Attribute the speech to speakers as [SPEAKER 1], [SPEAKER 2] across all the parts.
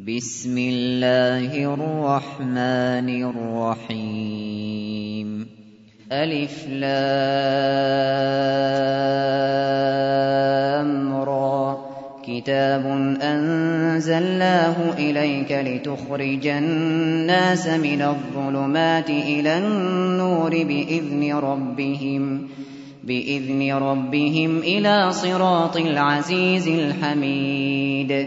[SPEAKER 1] بسم الله الرحمن الرحيم. ألف لام را. كتاب أنزلناه إليك لتخرج الناس من الظلمات إلى النور بإذن ربهم بإذن ربهم إلى صراط العزيز الحميد.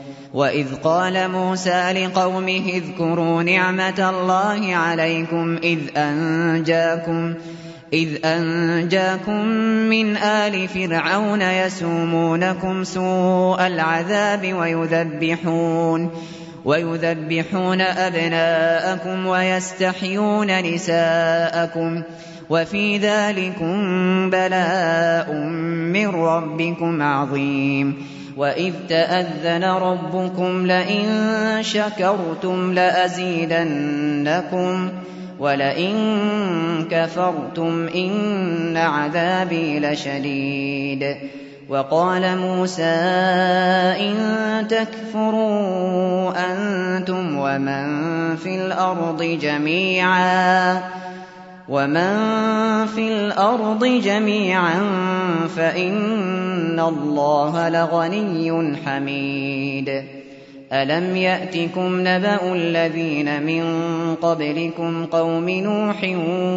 [SPEAKER 1] وإذ قال موسى لقومه اذكروا نعمة الله عليكم إذ أنجاكم إذ أنجاكم من آل فرعون يسومونكم سوء العذاب ويذبحون ويذبحون أبناءكم ويستحيون نساءكم وفي ذلكم بلاء من ربكم عظيم وإذ تأذن ربكم لئن شكرتم لأزيدنكم ولئن كفرتم إن عذابي لشديد وقال موسى إن تكفروا أنتم ومن في الأرض جميعا ومن في الأرض جميعا فإن الله لغني حميد ألم يأتكم نبأ الذين من قبلكم قوم نوح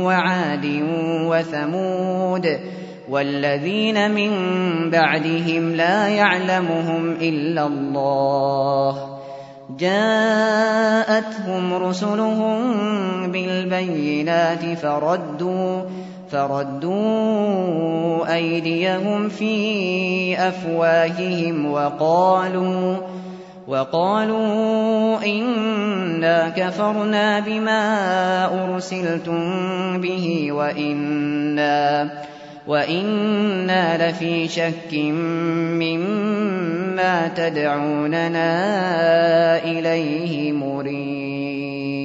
[SPEAKER 1] وعاد وثمود والذين من بعدهم لا يعلمهم إلا الله جاءتهم رسلهم بالبينات فردوا فردوا أيديهم في أفواههم وقالوا وقالوا إنا كفرنا بما أرسلتم به وإنا وإنا لفي شك مما تدعوننا إليه مريب.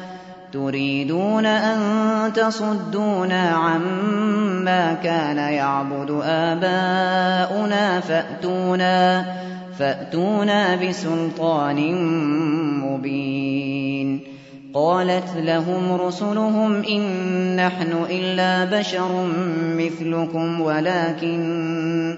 [SPEAKER 1] تريدون أن تصدونا عما كان يعبد آباؤنا فأتونا فأتونا بسلطان مبين. قالت لهم رسلهم إن نحن إلا بشر مثلكم ولكن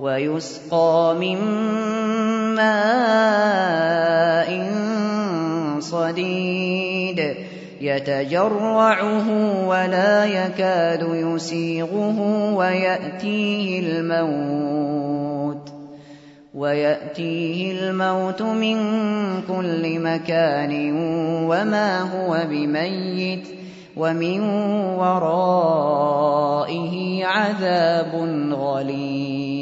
[SPEAKER 1] ويسقى من ماء صديد. يتجرعه ولا يكاد يسيغه ويأتيه الموت. ويأتيه الموت من كل مكان وما هو بميت ومن ورائه عذاب غليظ.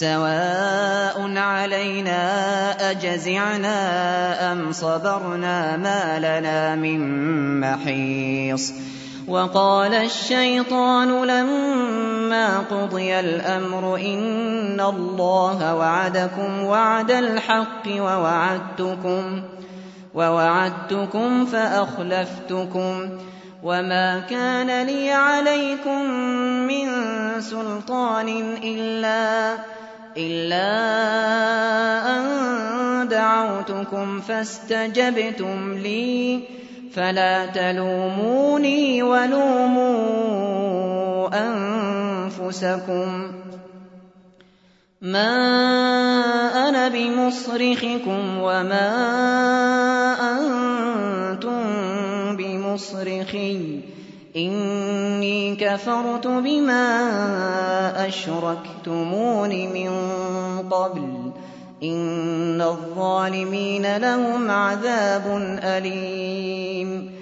[SPEAKER 1] سواء علينا أجزعنا أم صبرنا ما لنا من محيص وقال الشيطان لما قضي الأمر إن الله وعدكم وعد الحق ووعدتكم ووعدتكم فأخلفتكم وما كان لي عليكم من سلطان إلا إلا أن دعوتكم فاستجبتم لي فلا تلوموني ولوموا أنفسكم. ما أنا بمصرخكم وما أنتم بمصرخي. إني كفرت بما أشركتمون من قبل. إن الظالمين لهم عذاب أليم.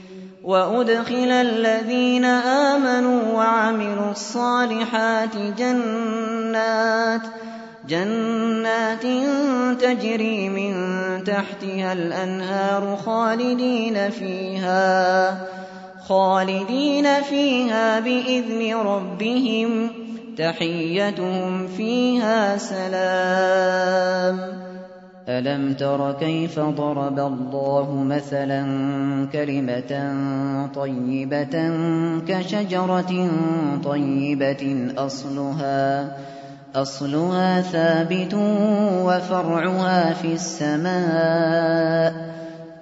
[SPEAKER 1] وأدخل الذين آمنوا وعملوا الصالحات جنات جنات تجري من تحتها الأنهار خالدين فيها. خالدين فيها بإذن ربهم تحيتهم فيها سلام. ألم تر كيف ضرب الله مثلا كلمة طيبة كشجرة طيبة أصلها أصلها ثابت وفرعها في السماء.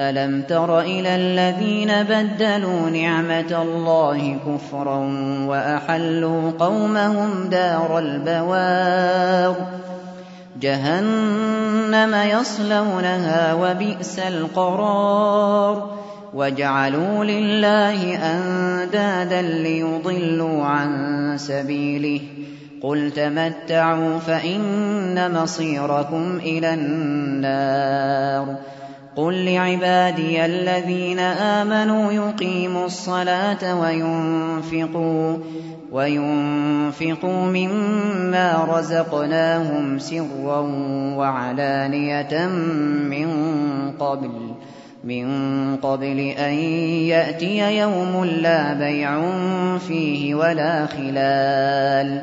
[SPEAKER 1] ألم تر إلى الذين بدلوا نعمة الله كفرا وأحلوا قومهم دار البوار جهنم يصلونها وبئس القرار وجعلوا لله أندادا ليضلوا عن سبيله قل تمتعوا فإن مصيركم إلى النار قل لعبادي الذين آمنوا يقيموا الصلاة وينفقوا وينفقوا مما رزقناهم سرا وعلانية من قبل من قبل أن يأتي يوم لا بيع فيه ولا خلال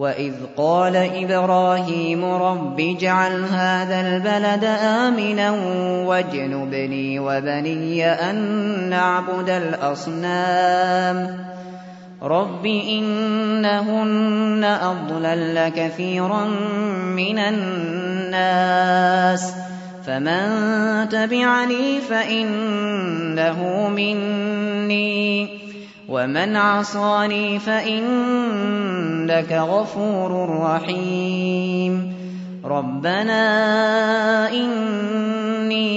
[SPEAKER 1] وإذ قال إبراهيم رب اجعل هذا البلد آمنا واجنبني وبني أن نعبد الأصنام رب إنهن أضلل كثيرا من الناس فمن تبعني فإنه مني ومن عصاني فإنك غفور رحيم ربنا إني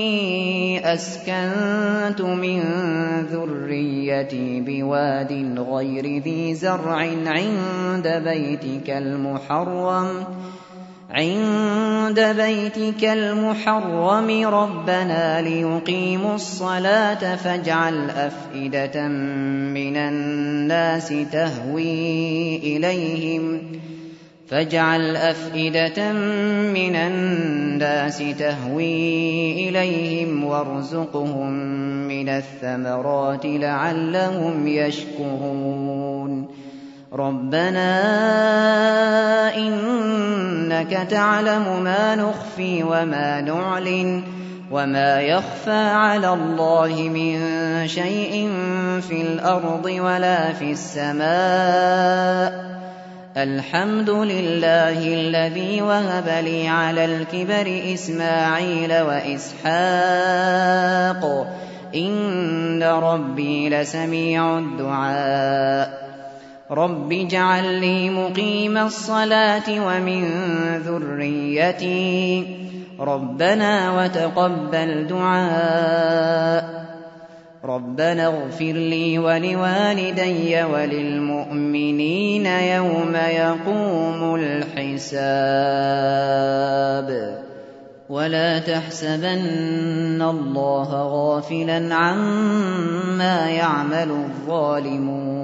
[SPEAKER 1] أسكنت من ذريتي بواد غير ذي زرع عند بيتك المحرم عند بيتك المحرم ربنا ليقيموا الصلاة فاجعل أفئدة من الناس تهوي إليهم فاجعل أفئدة من الناس تهوي إليهم وارزقهم من الثمرات لعلهم يشكرون ربنا إنك تعلم ما نخفي وما نعلن وما يخفى على الله من شيء في الأرض ولا في السماء الحمد لله الذي وهب لي على الكبر إسماعيل وإسحاق إن ربي لسميع الدعاء رب اجعل لي مقيم الصلاة ومن ذريتي ربنا وتقبل دعاء ربنا اغفر لي ولوالدي وللمؤمنين يوم يقوم الحساب ولا تحسبن الله غافلا عما يعمل الظالمون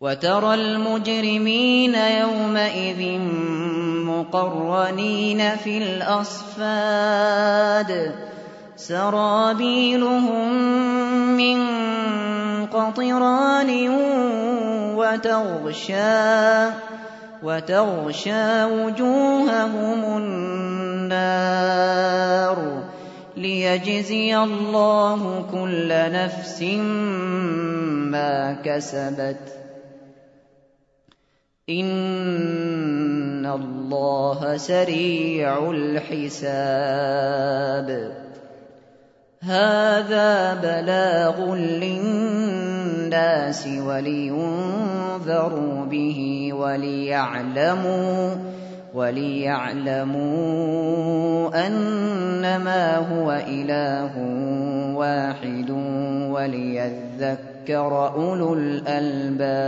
[SPEAKER 1] وترى المجرمين يومئذ مقرنين في الأصفاد. سرابيلهم من قطران وتغشى وتغشى وجوههم النار. ليجزي الله كل نفس ما كسبت. إن الله سريع الحساب هذا بلاغ للناس ولينذروا به وليعلموا وليعلموا أنما هو إله واحد وليذكر أولو الألباب